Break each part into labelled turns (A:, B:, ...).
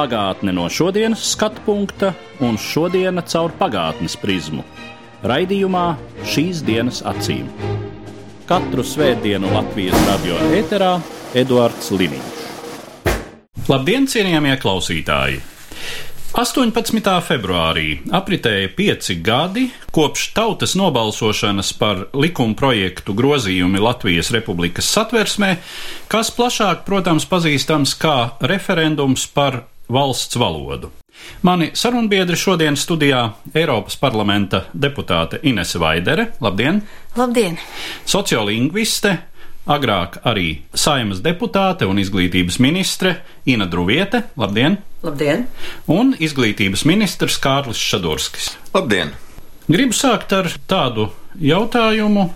A: Pagātne no šodienas skatu punkta un šodienas caur pagātnes prizmu. Raidījumā šīs dienas acīm. Katru svētdienu Latvijas radio eterā Eduards Liniņš. Labdien, cienījamie klausītāji! 18. februārī apritēja pieci gadi kopš tautas nobalsošanas par likuma projektu grozījumi Latvijas Republikas satversmē, kas plašāk, protams, pazīstams kā referendums par valsts valodu. Mani sarunbiedri šodien studijā Eiropas parlamenta deputāte Inese Vaidere, labdien!
B: Labdien!
A: Sociolingviste, agrāk arī saimas deputāte un izglītības ministre Ina Druviete, labdien!
B: Labdien!
A: Un izglītības ministrs Kārlis Šadurskis.
C: Labdien!
A: Gribu sākt ar tādu jautājumu.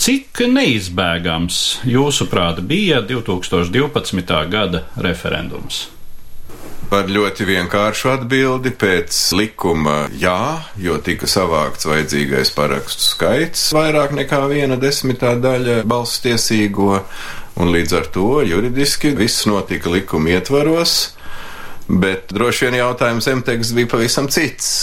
A: Cik neizbēgams, jūsuprāt, bija 2012. gada referendums?
C: Par ļoti vienkāršu atbildi pēc likuma jā, jo tika savākts vajadzīgais parakstu skaits. Vairāk nekā viena desmitā daļa balss tiesīgo, un līdz ar to juridiski viss notika likuma ietvaros, bet droši vien jautājums zemteksts bija pavisam cits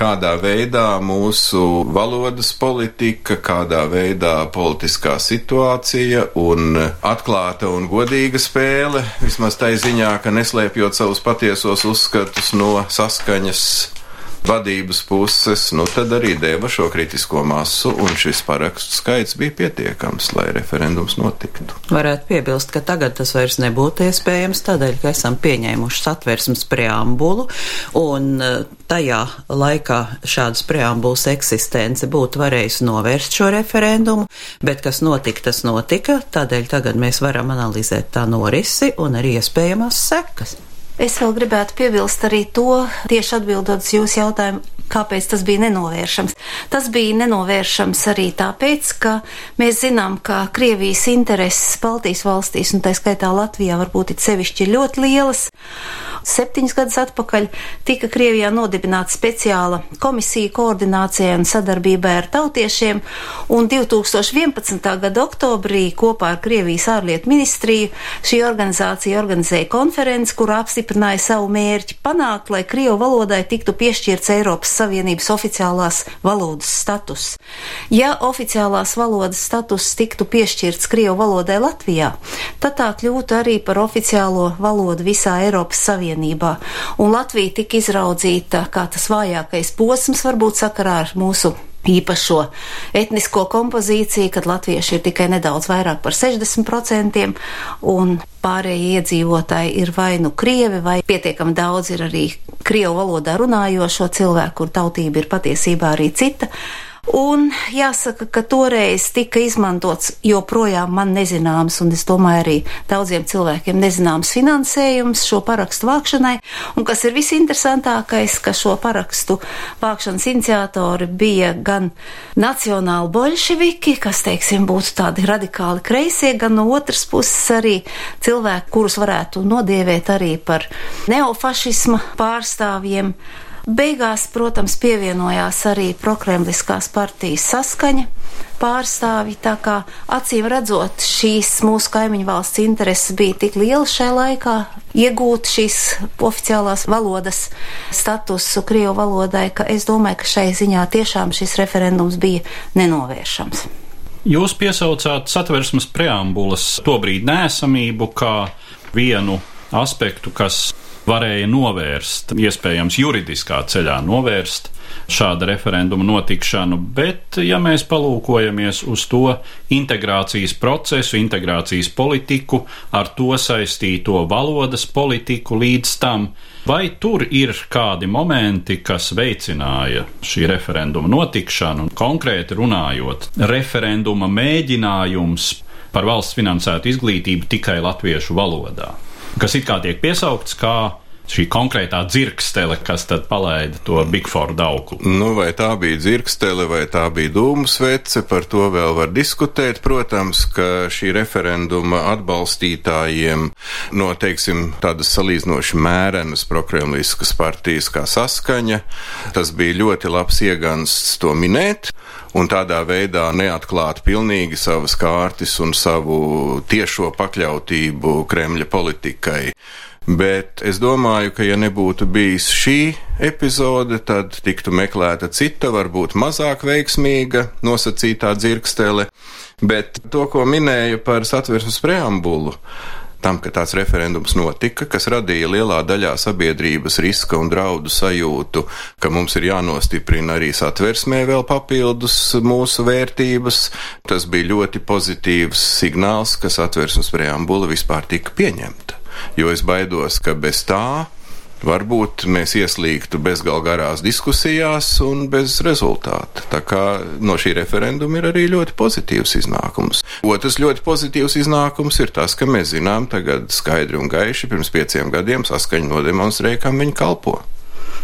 C: kādā veidā mūsu valodas politika, kādā veidā politiskā situācija un atklāta un godīga spēle, vismaz tai ziņā, ka neslēpjot savus patiesos uzskatus no saskaņas vadības puses, nu tad arī deva šo kritisko masu, un šis parakstu skaits bija pietiekams, lai referendums notiktu.
B: Varētu piebilst, ka tagad tas vairs nebūtu iespējams, tādēļ, ka esam pieņēmuši satversmes preambulu, un eh, tajā laikā šādas preambulas eksistence būtu varējusi novērst šo referendumu, bet kas notika, tas notika, tādēļ tagad mēs varam analizēt tā norisi un arī iespējamās sekas.
D: Es vēl gribētu piebilst arī to, tieši atbildot uz jūsu jautājumu, kāpēc tas bija nenovēršams. Tas bija nenovēršams arī tāpēc, ka mēs zinām, ka Krievijas intereses Baltijas valstīs, un tā skaitā Latvijā, varbūt it sevišķi ir ļoti lielas. Septiņus gadus atpakaļ tika Krievijā nodibināta speciāla komisija koordinācijai un sadarbībai ar tautiešiem, un 2011. gada oktobrī kopā ar Krievijas ārlietu ministriju šī organizācija organizēja konferenci, kurā apstiprināja savu mērķi panākt, lai Krievu valodai tiktu piešķirts Eiropas Savienības oficiālās valodas status. Ja oficiālās valodas status tiktu piešķirts Krievu valodai Latvijā, tad tā kļūtu arī par oficiālo valodu visā Eiropas Savienībā, un Latvija tika izraudzīta kā tas vājākais posms varbūt sakarā ar mūsu īpašo etnisko kompozīciju, kad latvieši ir tikai nedaudz vairāk par 60%, un pārējie iedzīvotāji ir vai nu krievi, vai pietiekami daudz ir arī krievu valodā runājošo cilvēku, kur tautība ir patiesībā arī cita. Un jāsaka, ka toreiz tika izmantots joprojām man nezināms, un es domāju arī daudziem cilvēkiem nezināms finansējums šo parakstu vākšanai, un kas ir visinteresantākais, ka šo parakstu vākšanas iniciatori bija gan nacionāli bolševiki, kas, teiksim, būtu tādi radikāli kreisie, gan no otras puses arī cilvēki, kurus varētu nodievēt arī par neofašisma pārstāvjiem. Beigās, protams, pievienojās arī prokremliskās partijas saskaņa pārstāvji, tā kā acīm redzot šīs mūsu kaimiņu valsts intereses bija tik lielas šajā laikā, iegūt šīs oficiālās valodas statusu Krievu valodai, ka es domāju, ka šai ziņā tiešām šis referendums bija nenovēršams.
A: Jūs piesaucāt satversmes preambulas tobrīd nēsamību kā vienu aspektu, kas varēja novērst, iespējams, juridiskā ceļā novērst šāda referenduma notikšanu, bet, ja mēs palūkojamies uz to integrācijas procesu, integrācijas politiku, ar to saistīto valodas politiku līdz tam, vai tur ir kādi momenti, kas veicināja šī referenduma notikšanu, konkrēti runājot, referenduma mēģinājums par valsts finansētu izglītību tikai latviešu valodā, kas it kā tiek piesaukts kā šī konkrētā dzirkstele, kas tad palaida to Bigforda auklu.
C: Nu, vai tā bija dzirkstele, vai tā bija dūmu svece, par to vēl var diskutēt. Protams, ka šī referenduma atbalstītājiem no, teiksim, tādas salīdzinoši mērenas prokremliskas partijas kā saskaņa, tas bija ļoti labs iegansts to minēt un tādā veidā neatklāt pilnīgi savas kārtas un savu tiešo pakļautību Kremļa politikai. Bet es domāju, ka ja nebūtu bijis šī epizode, tad tiktu meklēta cita, varbūt mazāk veiksmīga nosacītā dzirkstele. Bet to, ko minēju par satversmes preambulu, tam, ka tāds referendums notika, kas radīja lielā daļā sabiedrības riska un draudu sajūtu, ka mums ir jānostiprina arī satversmē vēl papildus mūsu vērtības. Tas bija ļoti pozitīvs signāls, ka satversmes preambula vispār tika pieņemta. Jo es baidos, ka bez tā varbūt mēs ieslīgtu bezgalgarās diskusijās un bez rezultāta. Tā kā no šī referenduma ir arī ļoti pozitīvs iznākums. Otrs ļoti pozitīvs iznākums ir tas, ka mēs zinām tagad skaidri un gaiši pirms pieciem gadiem saskaņu nodemonstrēja, kam viņi kalpo.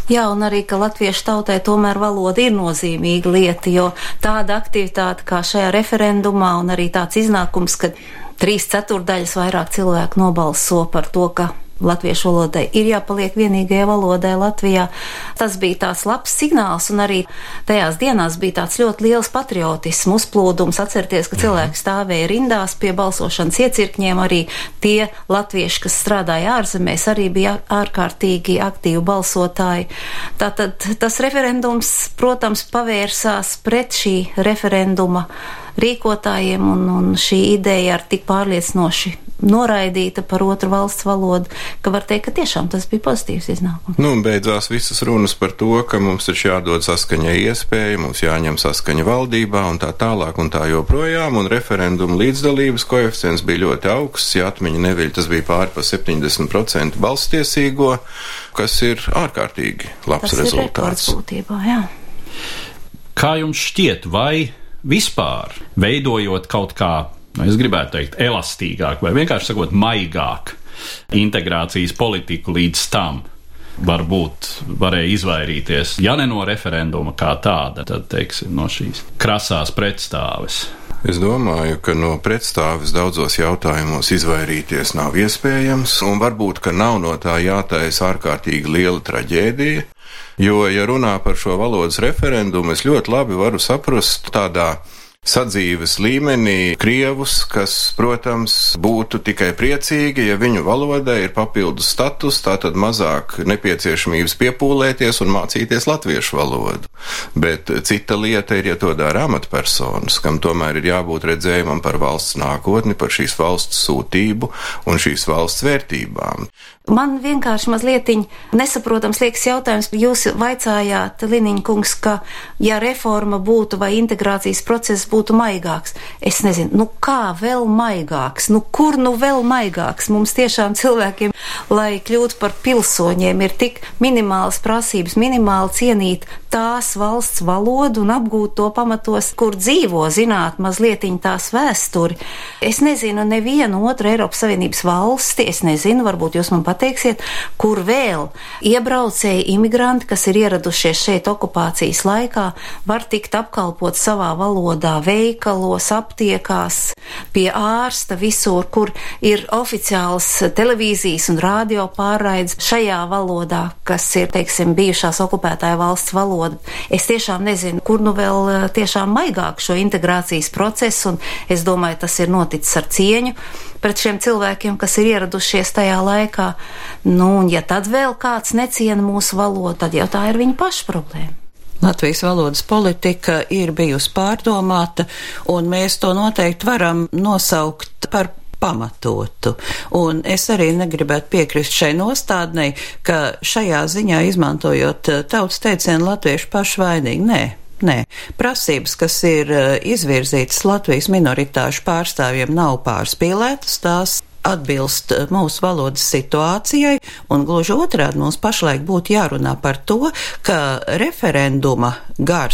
D: Jā, un arī, ka latviešu tautai tomēr valoda ir nozīmīga lieta, jo tāda aktivitāte kā šajā referendumā un arī tāds iznākums, ka trīs ceturdaļas vairāk cilvēku nobalso par to, ka latviešu valodai ir jāpaliek vienīgajai valodai Latvijā. Tas bija tāds labs signāls, un arī tajās dienās bija tāds ļoti liels patriotismu uzplūdums. Atcerieties, ka cilvēki stāvēja rindās pie balsošanas iecirkņiem, arī tie latvieši, kas strādāja ārzemēs, arī bija ārkārtīgi aktīvi balsotāji. Tātad tas referendums, protams, pavērsās pret šī referenduma rīkotājiem, un, un šī ideja ar tik pārliecinoši noraidīta par otru valsts valodu, ka var teikt, ka tiešām tas bija pozitīvs iznākums.
C: Nu, beidzās visas runas par to, ka mums taču jādod saskaņai iespēja, mums jāņem saskaņa valdībā un tā tālāk un tā joprojām, un referendumu līdzdalības koeficients bija ļoti augsts, ja atmiņa neviļ, tas bija pāri pa 70% balstiesīgo, kas ir ārkārtīgi labs
D: tas
C: rezultāts.
D: Ir.
A: Kā jums šķiet, vai vispār veidojot kaut kā nu, es gribētu teikt, elastīgāk vai vienkārši sakot, maigāk integrācijas politiku līdz tam. Varbūt varēja izvairīties, ja ne no referenduma kā tāda, tad, teiksim, no šīs krasās pretstāves.
C: Es domāju, ka no pretstāves daudzos jautājumos izvairīties nav iespējams, un varbūt, ka nav no tā jātaisa ārkārtīgi liela traģēdija, jo, ja runā par šo valodas referendumu, es ļoti labi varu saprast tādā sadzīves līmenī krievus, kas, protams, būtu tikai priecīgi, ja viņu valodai ir papildus status, tātad mazāk nepieciešamības piepūlēties un mācīties latviešu valodu. Bet cita lieta ir, ja to dara amatpersonas, kam tomēr ir jābūt redzējumam par valsts nākotni, par šīs valsts sūtību un šīs valsts vērtībām.
D: Man vienkārši mazliet nesaprotams liekas jautājums. Jūs vaicājāt, Liniņa kungs, ka ja reforma būtu vai integrācijas process būtu maigāks, es nezinu, nu kā vēl maigāks, nu kur nu vēl maigāks mums tiešām cilvēkiem, lai kļūtu par pilsoņiem, ir tik minimālas prasības, minimāli cienīt tās valsts valodu un apgūt to pamatos, kur dzīvo, zināt mazliet tās vēsturi. Es nezinu nevienu otru Eiropas Savienības valsti, es nezinu, varbūt jūs man pat pateiksiet, kur vēl iebraucēji imigranti, kas ir ieradušies šeit okupācijas laikā, var tikt apkalpot savā valodā, veikalos, aptiekās, pie ārsta, visur, kur ir oficiāls televīzijas un radio pārraides šajā valodā, kas ir, teiksim, bijušās okupētāja valsts valoda. Es tiešām nezinu, kur nu vēl eh, tiešām maigāk šo integrācijas procesu, un es domāju, tas ir noticis ar cieņu pret šiem cilvēkiem, kas ir ieradušies tajā laikā. Nu, un ja tad vēl kāds neciena mūsu valodu, tad jau tā ir viņa paša problēma.
B: Latvijas valodas politika ir bijusi pārdomāta, un mēs to noteikti varam nosaukt par pamatotu. Un es arī negribētu piekrist šai nostādnei, ka šajā ziņā izmantojot tautas teicienu latviešu pašvainīgi. Nē, Nē, prasības, kas ir eh, izvirzītas Latvijas minoritāšu pārstāvjiem, nav pārspīlētas, tās atbilst eh, mūsu valodas situācijai, un gluži otrādi mums pašlaik būtu jārunā par to, ka, ka, ka, ka,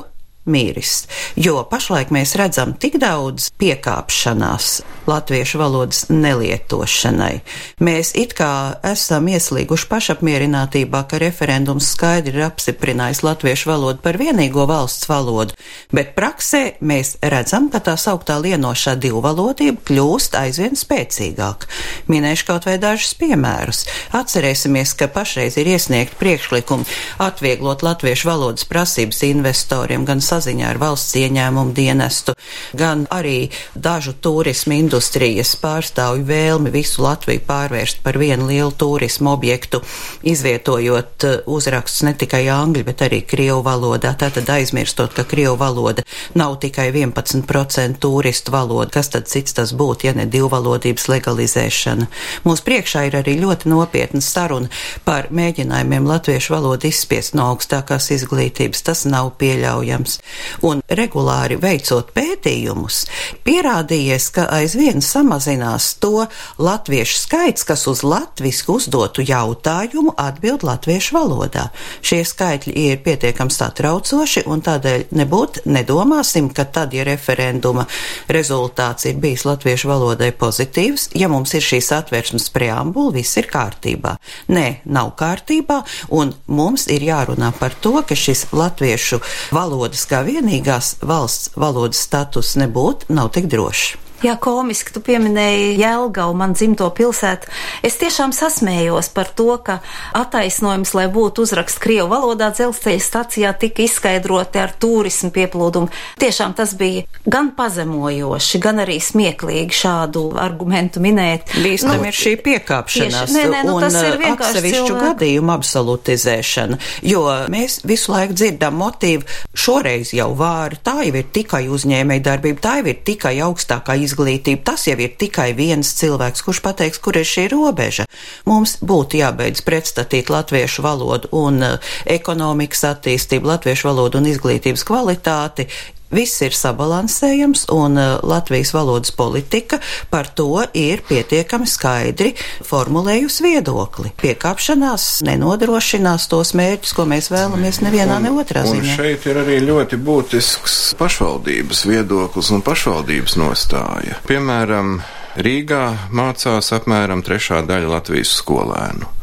B: ka, miris. Jo pašlaik mēs redzam tik daudz piekāpšanās latviešu valodas nelietošanai. Mēs it kā esam ieslīguši pašapmierinātībā, ka referendums skaidri ir apstiprinājis latviešu valodu par vienīgo valsts valodu, bet praksē mēs redzam, ka tā sauktā lienošā divvalodība kļūst aizvien spēcīgāk. Minēšu kaut vai dažus piemērus. Atcerēsimies, ka pašreiz ir iesniegt priekšlikumu atvieglot latviešu valodas prasības investoriem gan sazināties saziņā ar valsts ieņēmumu dienestu, gan arī dažu turismu industrijas pārstāvju vēlmi visu Latviju pārvērst par vienu lielu turismu objektu, izvietojot uh, uzrakstus ne tikai angļu, bet arī krievu valodā. Tātad aizmirstot, ka krievu valoda nav tikai 11% turistu valoda, kas tad cits tas būtu, ja ne divvalodības legalizēšana. Mums priekšā ir arī ļoti nopietna saruna par mēģinājumiem latviešu valodu izspiest no augstākās izglītības. Tas nav pieļaujams un regulāri veicot pētījumus, pierādījies, ka aizvien samazinās to latviešu skaits, kas uz latvisku uzdotu jautājumu atbild latviešu valodā. Šie skaitļi ir pietiekami satraucoši, un tādēļ nebūt nedomāsim, ka tad, ja referenduma rezultāts ir bijis latviešu valodai pozitīvs, ja mums ir šīs atvērsmes preambula, viss ir kārtībā. Nē, nav kārtībā, un mums ir jārunā par to, ka šis latviešu valodas kā vienīgās valsts valodas status nebūtu, nav tik drošs.
D: Jā, komiski, tu pieminēji Jelgavu, man dzimto pilsētu. Es tiešām sasmējos par to, ka attaisnojums, lai būtu uzraksts Krievu valodā dzelzceļa stacijā, tika izskaidroti ar turismu pieplūdumu. Tiešām tas bija gan pazemojoši, gan arī smieklīgi šādu argumentu minēt.
B: Bīstam nu, ir šī piekāpšanās
D: tieši, nē, nē, nu,
B: un
D: atsevišķu
B: cilvēku. gadījumu absolutizēšana, jo mēs visu laiku dzirdam motīvu, šoreiz jau vāri, tā jau ir tikai uzņēmēja darbība, tā jau ir tikai augstākā izglītība izglītību. Tas jau ir tikai viens cilvēks, kurš pateiks, kur ir šī robeža. Mums būtu jābeidz pretstatīt latviešu valodu un uh, ekonomikas attīstību, latviešu valodu un izglītības kvalitāti, Viss ir sabalansējams, un uh, Latvijas valodas politika par to ir pietiekami skaidri formulējusi viedokli. Piekāpšanās nenodrošinās tos mērķus, ko mēs vēlamies nevienā un, ne otrā ziņā.
C: Un šeit ir arī ļoti būtisks pašvaldības viedoklis un pašvaldības nostāja. Piemēram, Rīgā mācās apmēram trešā daļa Latvijas skolēnu.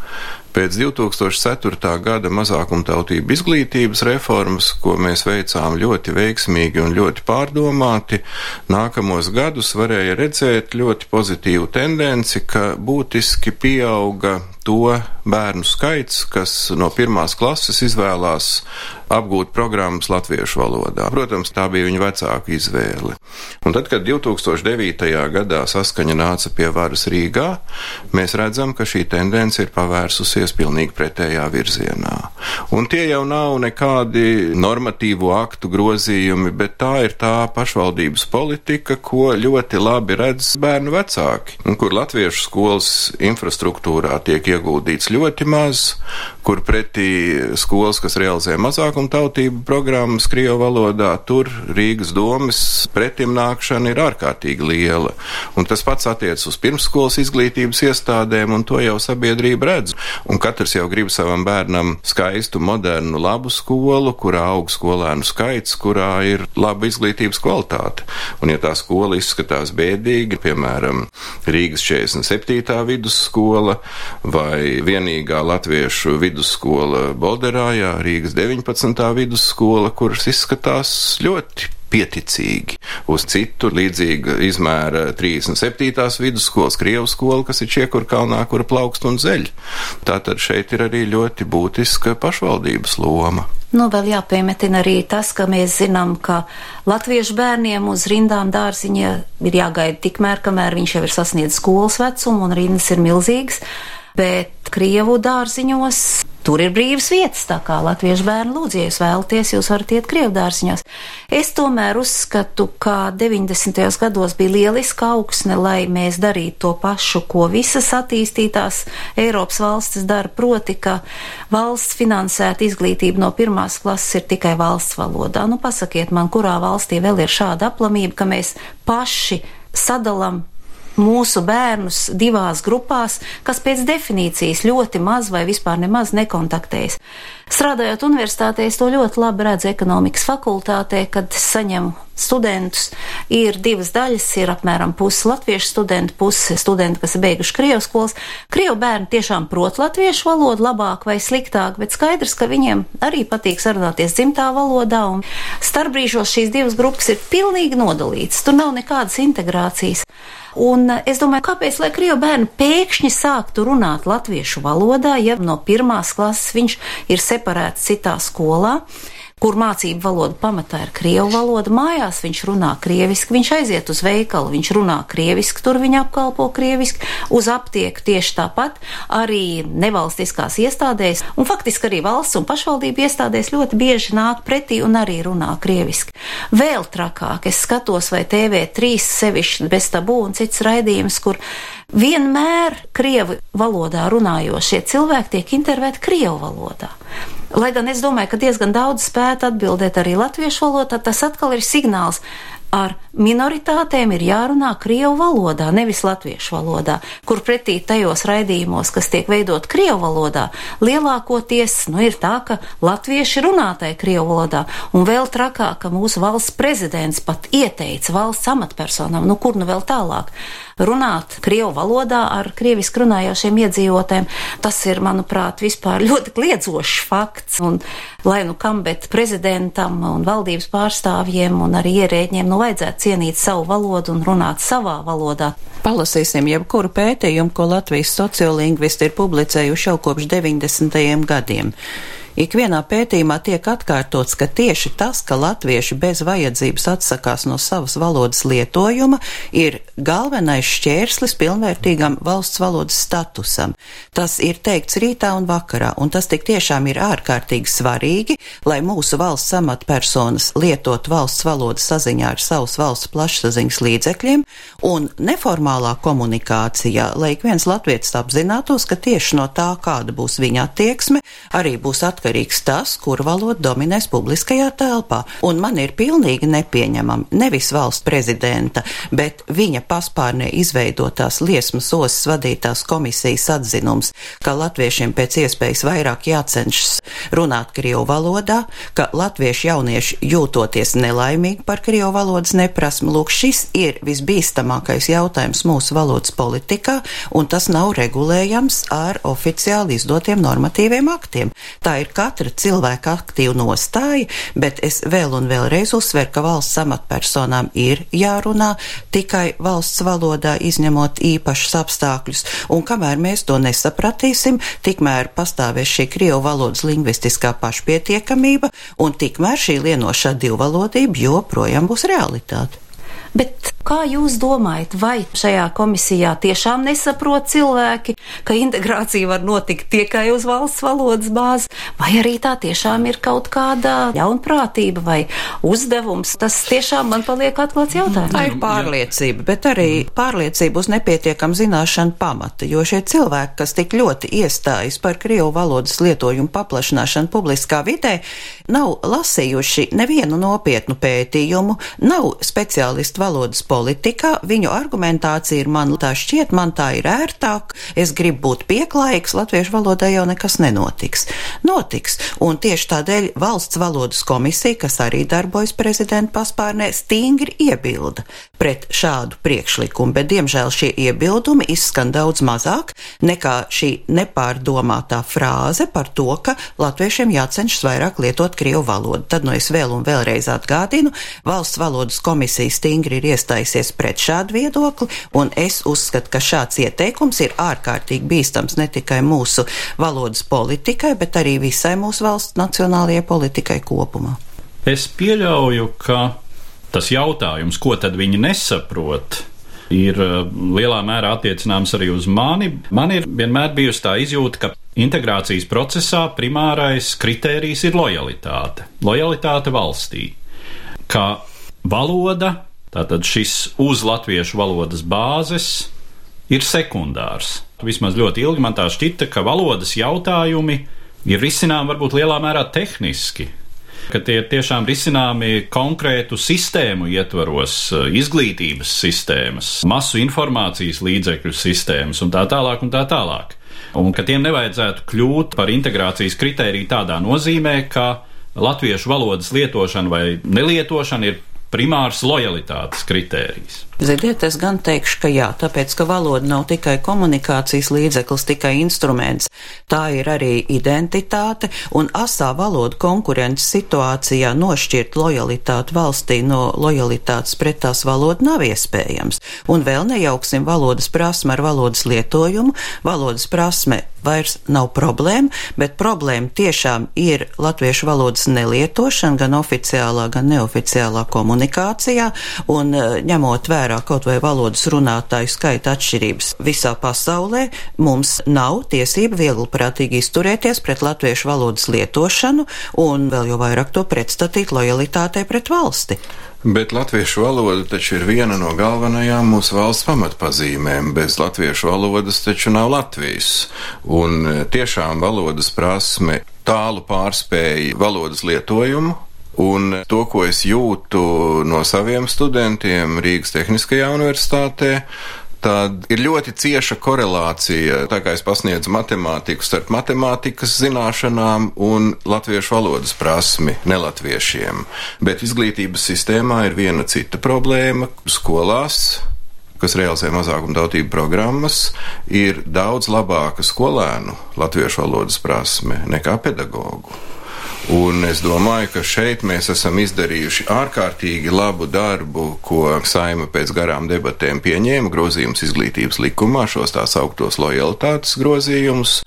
C: Pēc 2004. gada mazākumtautību izglītības reformas, ko mēs veicām ļoti veiksmīgi un ļoti pārdomāti, nākamos gadus varēja redzēt ļoti pozitīvu tendenci, ka būtiski pieauga to bērnu skaits, kas no pirmās klases izvēlās apgūt programmas latviešu valodā. Protams, tā bija viņa vecāka izvēle. Un tad, kad 2009. gadā saskaņa nāca pie varas Rīgā, mēs redzam, ka šī tendence ir pavērsusies pilnīgi pretējā virzienā. Un tie jau nav nekādi normatīvu aktu grozījumi, bet tā ir tā pašvaldības politika, ko ļoti labi redz bērnu vecāki, un kur latviešu skolas infrastruktūrā tiek ieguldīts ieguldīts ļoti maz, kur pretī skolas, kas realizē mazākumu tautību programmas Krievu valodā, tur Rīgas domas pretim nākšana ir ārkārtīgi liela. Un tas pats attiec uz pirmsskolas izglītības iestādēm, un to jau sabiedrība redz. Un katrs jau grib savam bērnam skaistu, modernu, labu skolu, kurā aug skolēnu skaits, kurā ir laba izglītības kvalitāte. Un ja tā skola izskatās bēdīgi, piemēram, Rīgas 47. vidusskola vai vienīgā latviešu vidusskola Bolderājā, Rīgas 19. vidusskola, kuras izskatās ļoti pieticīgi uz citu līdzīga izmēra 37. vidusskolas, Krievu skola, kas ir Čiekurkalnā, kura plaukst un zeļ. Tātad šeit ir arī ļoti būtiska pašvaldības loma.
D: Nu, vēl jāpiemetina arī tas, ka mēs zinām, ka latviešu bērniem uz rindām dārziņa ir jāgaida tikmēr, kamēr viņš jau ir sasniedzis skolas vecumu un rindas ir milzīgas bet Krievu dārziņos tur ir brīvas vietas, tā kā latviešu bērni lūdzu, ja jūs vēlaties, jūs varat iet Krievu dārziņos. Es tomēr uzskatu, ka 90. gados bija lieliska augsne, lai mēs darītu to pašu, ko visas attīstītās Eiropas valstis dara, proti, ka valsts finansēta izglītība no pirmās klases ir tikai valsts valodā. Nu, pasakiet man, kurā valstī vēl ir šāda aplamība, ka mēs paši sadalām mūsu bērnus divās grupās, kas pēc definīcijas ļoti maz vai vispār nemaz nekontaktējas. Strādājot universitātē, es to ļoti labi redzu ekonomikas fakultātē, kad saņemu studentus. Ir divas daļas, ir apmēram pusi latviešu studentu, pusi studenti, kas ir beiguši Krievu skolas. Krievu bērni tiešām prot latviešu valodu labāk vai sliktāk, bet skaidrs, ka viņiem arī patīk sarunāties dzimtā valodā, un starpbrīžos šīs divas grupas ir pilnīgi nodalītas. Tur nav nekādas integrācijas. Un eh, es domāju, kāpēc, lai krievu bērni pēkšņi sāktu runāt latviešu valodā, ja no pirmās klases viņš ir separēts citā skolā kur mācību valoda pamatā ir krievu valoda. Mājās viņš runā krieviski, viņš aiziet uz veikalu, viņš runā krieviski, tur viņa apkalpo krieviski, uz aptieku tieši tāpat, arī nevalstiskās iestādēs, un faktiski arī valsts un pašvaldību iestādēs ļoti bieži nāk pretī un arī runā krieviski. Vēl trakāk es skatos, vai TV3 sevišķi bez tabū un cits raidījums, kur vienmēr krievu valodā runājošie cilvēki tiek intervēti krievu valodā. Lai gan es domāju, ka diezgan daudz spētu atbildēt arī latviešu valodā, tas atkal ir signāls. Ar minoritātēm ir jārunā krievu valodā, nevis latviešu valodā, kur pretī tajos raidījumos, kas tiek veidot krievu valodā, lielākoties nu, ir tā, ka latvieši runātai krievu valodā, un vēl trakāk, ka mūsu valsts prezidents pat ieteica valsts amatpersonām, nu kur nu vēl tālāk runāt Krievu valodā ar krieviski runājošiem iedzīvotēm. Tas ir, manuprāt, vispār ļoti kliedzošs fakts. Un, lai nu kam, bet prezidentam un valdības pārstāvjiem un arī ierēģiem nu vajadzētu cienīt savu valodu un runāt savā valodā.
B: Palasīsim jebkuru pētījumu, ko Latvijas sociolingvisti ir publicējuši jau kopš 90. gadiem. Ikvienā pētījumā tiek atkārtots, ka tieši tas, ka latvieši bez vajadzības atsakās no savas valodas lietojuma, ir galvenais šķērslis pilnvērtīgam valsts valodas statusam. Tas ir teikts rītā un vakarā, un tas tik tiešām ir ārkārtīgi svarīgi, lai mūsu valsts amatpersonas lietot valsts valodu saziņā ar savus valsts plašsaziņas līdzekļiem, un neformālā komunikācijā, lai ik viens latvietis apzinātos, ka tieši no tā, kāda būs viņa attieksme, arī būs atkarīgs tas, kur valoda dominēs publiskajā telpā. Un man ir pilnīgi nepieņemami nevis valsts prezidenta, bet viņa paspārnē izveidotās liesmas osas vadītās komisijas atzinums, ka latviešiem pēc iespējas vairāk jācenšas runāt krievu valodā, ka latviešu jaunieši jūtoties nelaimīgi par krievu valodas neprasmi. Lūk, šis ir visbīstamākais jautājums mūsu valodas politikā, un tas nav regulējams ar oficiāli izdotiem normatīviem aktiem. Tā ir katra cilvēka aktīva nostāja, bet es vēl un vēlreiz uzsveru, ka valsts amatpersonām ir jārunā tikai valsts valodā, izņemot īpašus apstākļus, un kamēr mēs to nesapratīsim, tikmēr pastāvēs šī krievu valodas lingvistiskā pašpietiekamība, un tikmēr šī lienošā divvalodība joprojām būs realitāte.
D: Bet kā jūs domājat, vai šajā komisijā tiešām nesaprot cilvēki, ka integrācija var notikt tikai uz valsts valodas bāzes, vai arī tā tiešām ir kaut kāda ļaunprātība vai uzdevums? Tas tiešām man paliek atklāts jautājums.
B: Tā ir pārliecība, bet arī pārliecība uz nepietiekam zināšanu pamata, jo šie cilvēki, kas tik ļoti iestājas par Krievu valodas lietojumu paplašināšanu publiskā vidē, nav lasījuši nevienu nopietnu pētījumu, nav speciālisti valodas politikā, viņu argumentācija ir man tā šķiet, man tā ir ērtāk, es gribu būt pieklājīgs, latviešu valodā jau nekas nenotiks. Notiks, un tieši tādēļ valsts valodas komisija, kas arī darbojas prezidenta paspārnē, stingri iebilda pret šādu priekšlikumu, bet diemžēl šie iebildumi izskan daudz mazāk nekā šī nepārdomātā frāze par to, ka latviešiem jācenšas vairāk lietot krievu valodu. Tad nu es vēl un vēlreiz atgādinu, valsts valodas komisija stingri ir iestājusies pret šādu viedokli, un es uzskatu, ka šāds ieteikums ir ārkārtīgi bīstams ne tikai mūsu valodas politikai, bet arī visai mūsu valsts nacionālajai politikai kopumā.
A: Es pieļauju, ka tas jautājums, ko tad viņi nesaprot, ir uh, lielā mērā attiecināms arī uz mani. Man ir vienmēr bijusi tā izjūta, ka integrācijas procesā primārais kritērijs ir lojalitāte. Lojalitāte valstī. Ka valoda Tātad šis uz latviešu valodas bāzes ir sekundārs. Vismaz ļoti ilgi man tā šķita, ka valodas jautājumi ir risinām varbūt lielā mērā tehniski. ka tie ir tiešām risināmi konkrētu sistēmu ietvaros, izglītības sistēmas, masu informācijas līdzekļu sistēmas un tā tālāk un tā tālāk. Un ka tiem nevajadzētu kļūt par integrācijas kritēriju tādā nozīmē, ka latviešu valodas lietošana vai nelietošana ir primārs lojalitātes kritērijs.
B: Ziniet, es gan teikšu, ka jā, tāpēc, ka valoda nav tikai komunikācijas līdzeklis, tikai instruments, tā ir arī identitāte, un asā valoda konkurences situācijā nošķirt lojalitāti valstī no lojalitātes pret tās valodu nav iespējams. Un vēl nejauksim valodas prasme ar valodas lietojumu. Valodas prasme vairs nav problēma, bet problēma tiešām ir latviešu valodas nelietošana gan oficiālā, gan neoficiālā komunikācijā, un eh, ņemot vērā vērā kaut vai valodas runātāju skaita atšķirības visā pasaulē, mums nav tiesība viegliprātīgi izturēties pret latviešu valodas lietošanu un vēl jau vairāk to pretstatīt lojalitātei pret valsti.
C: Bet latviešu valoda taču ir viena no galvenajām mūsu valsts pamatpazīmēm. Bez latviešu valodas taču nav Latvijas. Un e, tiešām valodas prasme tālu pārspēja valodas lietojumu, Un to, ko es jūtu no saviem studentiem Rīgas Tehniskajā universitātē, tad ir ļoti cieša korelācija, tā kā es pasniedzu matemātiku starp matemātikas zināšanām un latviešu valodas prasmi nelatviešiem. Bet izglītības sistēmā ir viena cita problēma skolās kas realizē mazākuma tautību programmas, ir daudz labāka skolēnu latviešu valodas prasme nekā pedagoģu. Un es domāju, ka šeit mēs esam izdarījuši ārkārtīgi labu darbu, ko saima pēc garām debatēm pieņēma grozījums izglītības likumā, šos tās augtos lojalitātes grozījumus,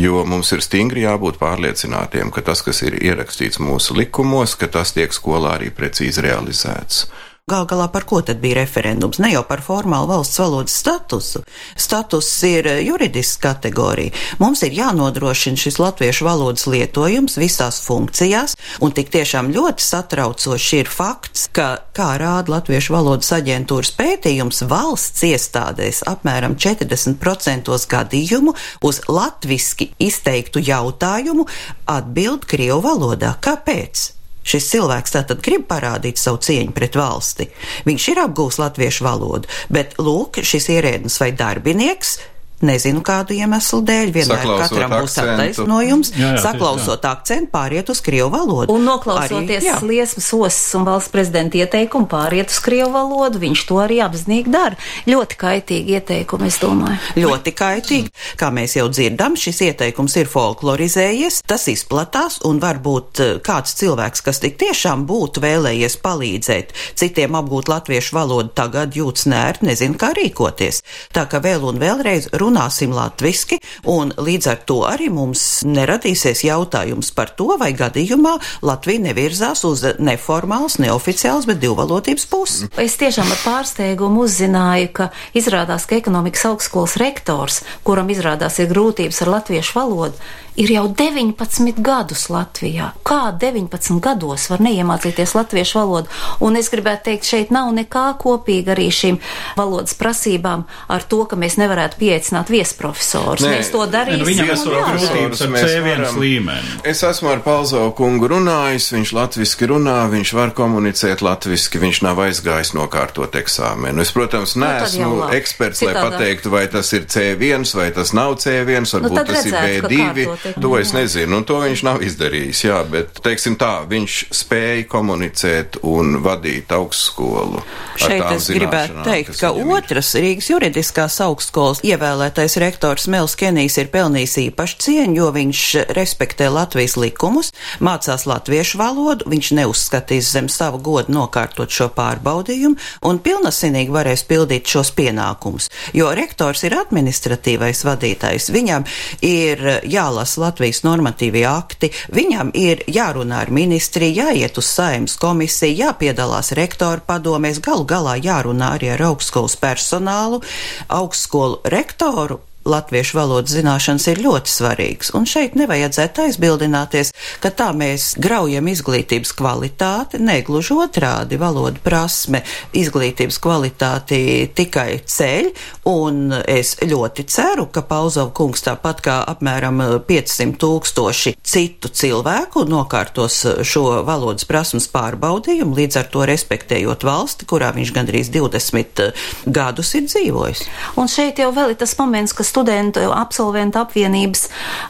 C: jo mums ir stingri jābūt pārliecinātiem, ka tas, kas ir ierakstīts mūsu likumos, ka tas tiek skolā arī precīzi realizēts.
B: Gal galā par ko tad bija referendums? Ne jau par formālu valsts valodas statusu. Status ir eh, juridisks kategorija. Mums ir jānodrošina šis latviešu valodas lietojums visās funkcijās, un tik tiešām ļoti satraucoši ir fakts, ka, kā rāda Latviešu valodas aģentūras pētījums, valsts iestādēs apmēram 40% gadījumu uz latviski izteiktu jautājumu atbild Krievu valodā. Kāpēc? Šis cilvēks tātad grib parādīt savu cieņu pret valsti. Viņš ir apgūs latviešu valodu, bet lūk, šis ierēdnis vai darbinieks Nezinu, kādu iemeslu dēļ. Vienmēr katram būs attaisnojums. Jā, jā, saklausot jā. akcentu, pāriet uz krievu valodu.
D: Un noklausoties arī, liesmas osas un valsts prezidenta ieteikumu, pāriet uz krievu valodu, viņš to arī apzinīgi dara. Ļoti kaitīgi ieteikumi, es domāju.
B: Ļoti kaitīgi. Kā mēs jau dzirdam, šis ieteikums ir folklorizējies, tas izplatās un varbūt eh, kāds cilvēks, kas tik tiešām būtu vēlējies palīdzēt citiem apgūt latviešu valodu, tagad jūtas nērt, nezinu, kā rīkoties. Tā ka vēl un vēlreiz runāsim latviski, un līdz ar to arī mums neradīsies jautājums par to, vai gadījumā Latvija nevirzās uz neformāls, neoficiāls, bet divvalodības pusi.
D: Es tiešām ar pārsteigumu uzzināju, ka izrādās, ka ekonomikas augstskolas rektors, kuram izrādās ir grūtības ar latviešu valodu, ir jau 19 gadus Latvijā. Kā 19 gados var neiemācīties latviešu valodu? Un es gribētu teikt, šeit nav nekā kopīga arī šīm valodas prasībām ar to, ka mēs nevarētu pieaicināt viesprofesorus. Nē, mēs to darīsim.
A: Viņam ir grūtības ar C1 līmeni.
C: Es esmu ar Palzo kungu runājis, viņš latviski runā, viņš var komunicēt latviski, viņš nav aizgājis nokārtot eksāmenu. Es, protams, nu, neesmu nu, eksperts, Citādā. lai pateiktu, vai tas ir C1 vai tas nav C1,
D: nu,
C: varbūt nu, tas redzētu, ir B2. To es nezinu, un to viņš nav izdarījis, jā, bet, teiksim tā, viņš spēja komunicēt un vadīt augstskolu.
B: Šeit es gribētu teikt, ka otrs ir. Rīgas juridiskās augstskolas ievēlētais rektors Mels Kenijs ir pelnījis īpašu cieņu, jo viņš respektē Latvijas likumus, mācās latviešu valodu, viņš neuzskatīs zem savu godu nokārtot šo pārbaudījumu un pilnasinīgi varēs pildīt šos pienākumus, jo rektors ir administratīvais vadītājs, viņam ir jālasa Latvijas normatīvie akti, viņam ir jārunā ar ministriju, jāiet uz saimnes komisiju, jāpiedalās rektoru padomēs, galu galā jārunā arī ar augstskolas personālu, augstskolu rektoru doğru. Latviešu valodas zināšanas ir ļoti svarīgas. Un šeit nevajadzētu aizbildināties, ka tā mēs graujam izglītības kvalitāti, negluži otrādi valoda prasme izglītības kvalitāti tikai ceļ, un es ļoti ceru, ka Pauzova kungs tāpat kā apmēram 500 tūkstoši citu cilvēku nokārtos šo valodas prasmes pārbaudījumu, līdz ar to respektējot valsti, kurā viņš gandrīz 20 gadus ir dzīvojis.
D: Un šeit jau vēl ir tas moments, ka studentu absolventu apvienības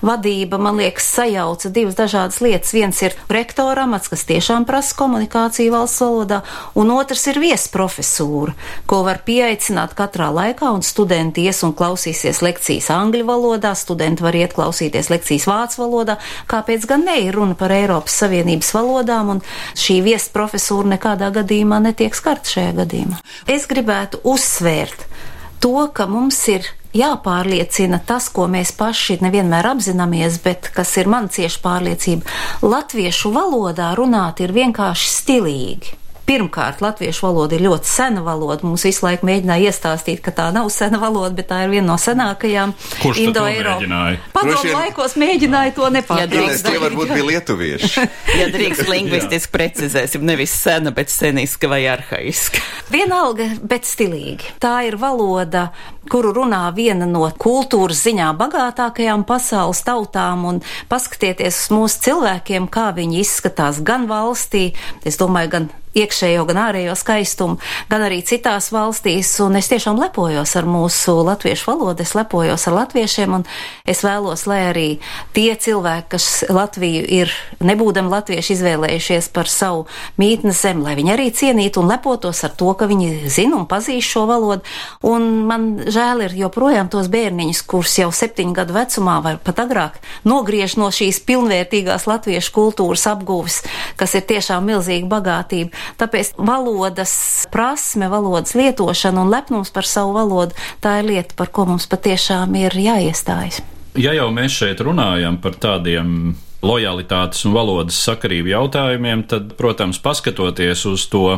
D: vadība, man liekas, sajauca divas dažādas lietas. Viens ir rektora amats, kas tiešām prasa komunikāciju valsts valodā, un otrs ir viesprofesūra, ko var pieaicināt katrā laikā, un studenti ies un klausīsies lekcijas angļu valodā, studenti var iet klausīties lekcijas vācu valodā, kāpēc gan ne ir runa par Eiropas Savienības valodām, un šī viesprofesūra nekādā gadījumā netiek skarta šajā gadījumā. Es gribētu uzsvērt, to, ka mums ir jāpārliecina tas, ko mēs paši nevienmēr apzināmies, bet kas ir man cieši pārliecība. Latviešu valodā runāt ir vienkārši stilīgi. Pirmkārt, latviešu valoda ir ļoti sena valoda. Mums visu laiku mēģināja iestāstīt, ka tā nav sena valoda, bet tā ir viena no senākajām
A: Indo-Eiropā.
D: Padomu laikos mēģināja to nepārtraukt.
C: Ja tie varbūt bija lietuvieši.
B: ja drīkst lingvistiski precizēsim, nevis sena, bet seniska vai arhaiska.
D: Vienalga, bet stilīgi. Tā ir valoda, kuru runā viena no kultūras ziņā bagātākajām pasaules tautām, un paskatieties uz mūsu cilvēkiem, kā viņi izskatās gan valstī, es domāju, gan iekšējo, gan ārējo skaistumu, gan arī citās valstīs, un es tiešām lepojos ar mūsu latviešu valodu, es lepojos ar latviešiem, un es vēlos, lai arī tie cilvēki, kas Latviju ir, nebūdam latvieši, izvēlējušies par savu mītnes zemi, lai viņi arī cienītu un lepotos ar to, ka viņi zina un pazīst šo valodu, un man žēl ir joprojām tos bērniņus, kurus jau septiņu gadu vecumā vai pat agrāk nogriež no šīs pilnvērtīgās latviešu kultūras apgūves, kas ir tiešām milzīga bagātība. Tāpēc valodas prasme, valodas lietošana un lepnums par savu valodu, tā ir lieta, par ko mums patiešām ir jāiestājas.
A: Ja jau mēs šeit runājam par tādiem lojalitātes un valodas sakarību jautājumiem, tad, protams, paskatoties uz to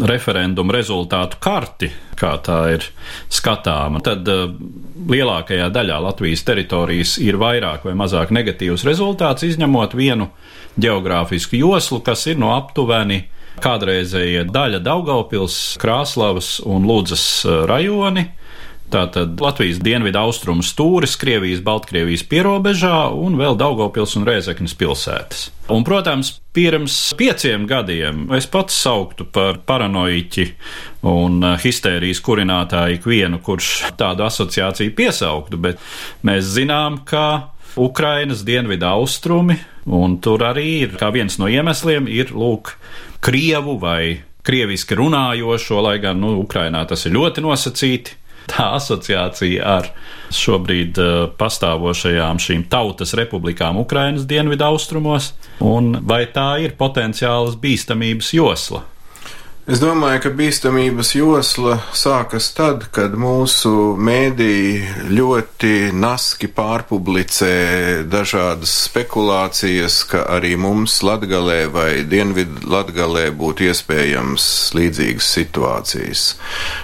A: referendumu rezultātu karti, kā tā ir skatāma, tad uh, lielākajā daļā Latvijas teritorijas ir vairāk vai mazāk negatīvs rezultāts, izņemot vienu geogrāfisku joslu, kas ir no aptuveni kādreizējie daļa Daugaupils, Krāslavas un Lūdzas eh, rajoni. Tātad Latvijas dienvidu austrumu stūris, Krievijas, Baltkrievijas pierobežā un vēl Daugopils un Rēzeknes pilsētas. Un, protams, pirms pieciem gadiem es pats sauktu par paranoiķi un eh, histērijas kurinātāju ikvienu, kurš tādu asociāciju piesauktu, bet mēs zinām, ka Ukrainas dienvidu austrumi, un tur arī ir, viens no iemesliem, ir, lūk, krievu vai krieviski runājošo, lai gan, nu, Ukrainā tas ir ļoti nosacīti. Tā asociācija ar šobrīd uh, pastāvošajām šīm tautas republikām Ukrainas dienvidu austrumos, un vai tā ir potenciālas bīstamības josla?
C: Es domāju, ka bīstamības josla sākas tad, kad mūsu mēdī ļoti naski pārpublicē dažādas spekulācijas, ka arī mums Latgalē vai Dienvidu Latgalē būtu iespējams līdzīgas situācijas.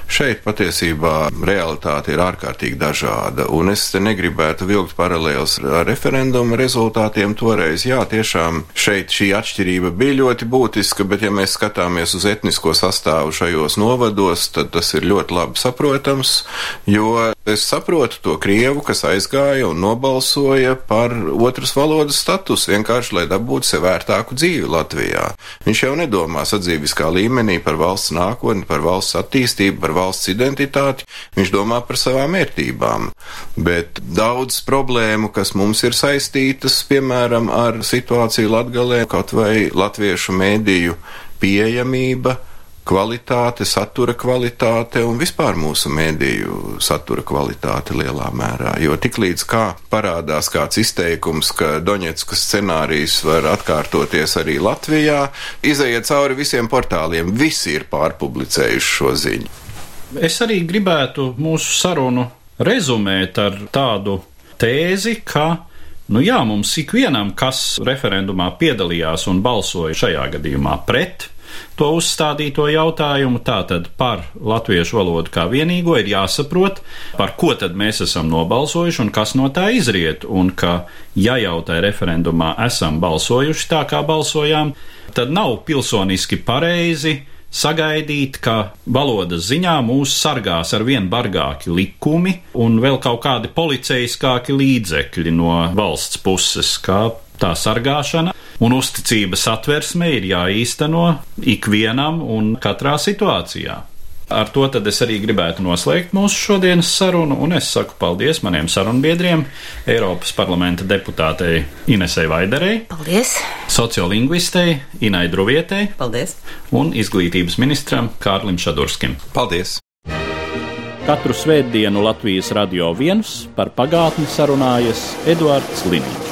C: Šeit patiesībā realitāte ir ārkārtīgi dažāda, un es te negribētu vilkt paralēls ar referendumu rezultātiem toreiz. Jā, tiešām šeit šī atšķirība bija ļoti būtiska, bet ja mēs skatāmies uz etnisko etnisko sastāvu šajos novados, tad tas ir ļoti labi saprotams, jo es saprotu to krievu, kas aizgāja un nobalsoja par otras valodas status, vienkārši lai dabūtu sev vērtāku dzīvi Latvijā. Viņš jau nedomā sadzīviskā līmenī par valsts nākotni, par valsts attīstību, par valsts identitāti, viņš domā par savām vērtībām. Bet daudz problēmu, kas mums ir saistītas, piemēram, ar situāciju Latgalē, kaut vai latviešu mēdīju pieejamība, kvalitāte, satura kvalitāte un vispār mūsu mēdīju satura kvalitāte lielā mērā. Jo tiklīdz kā parādās kāds izteikums, ka Doņetskas scenārijs var atkārtoties arī Latvijā, izējiet cauri visiem portāliem, visi ir pārpublicējuši šo ziņu.
A: Es arī gribētu mūsu sarunu rezumēt ar tādu tēzi, ka Nu jā, mums ikvienam, kas referendumā piedalījās un balsoja šajā gadījumā pret, to uzstādīto jautājumu. Tātad par latviešu valodu kā vienīgo ir jāsaprot, par ko tad mēs esam nobalsojuši un kas no tā izriet. Un ka, ja jau tajā referendumā esam balsojuši tā, kā balsojām, tad nav pilsoniski pareizi sagaidīt, ka valodas ziņā mūs sargās ar vien bargāki likumi un vēl kaut kādi policeiskāki līdzekļi no valsts puses, kā tā sargāšana un uzticības atversme ir jāīsteno ikvienam un katrā situācijā. Ar to tad es arī gribētu noslēgt mūsu šodienas sarunu, un es saku paldies maniem sarunbiedriem, Eiropas parlamenta deputātei Inesei Vaiderei,
D: Paldies!
A: sociolingvistei Inai Druvietei
B: Paldies!
A: un izglītības ministram Kārlim Šadurskim.
C: Paldies!
A: Katru svētdienu Latvijas radio viens par pagātni sarunājas Eduards Liniņš.